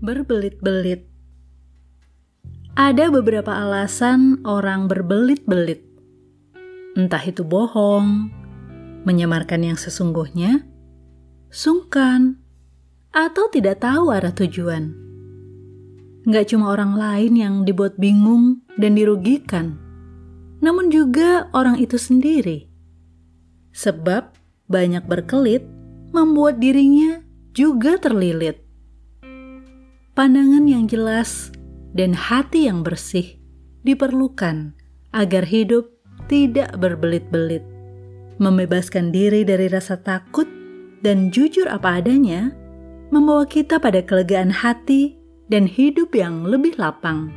berbelit-belit. Ada beberapa alasan orang berbelit-belit. Entah itu bohong, menyamarkan yang sesungguhnya, sungkan, atau tidak tahu arah tujuan. Nggak cuma orang lain yang dibuat bingung dan dirugikan, namun juga orang itu sendiri. Sebab banyak berkelit membuat dirinya juga terlilit pandangan yang jelas, dan hati yang bersih diperlukan agar hidup tidak berbelit-belit. Membebaskan diri dari rasa takut dan jujur apa adanya membawa kita pada kelegaan hati dan hidup yang lebih lapang.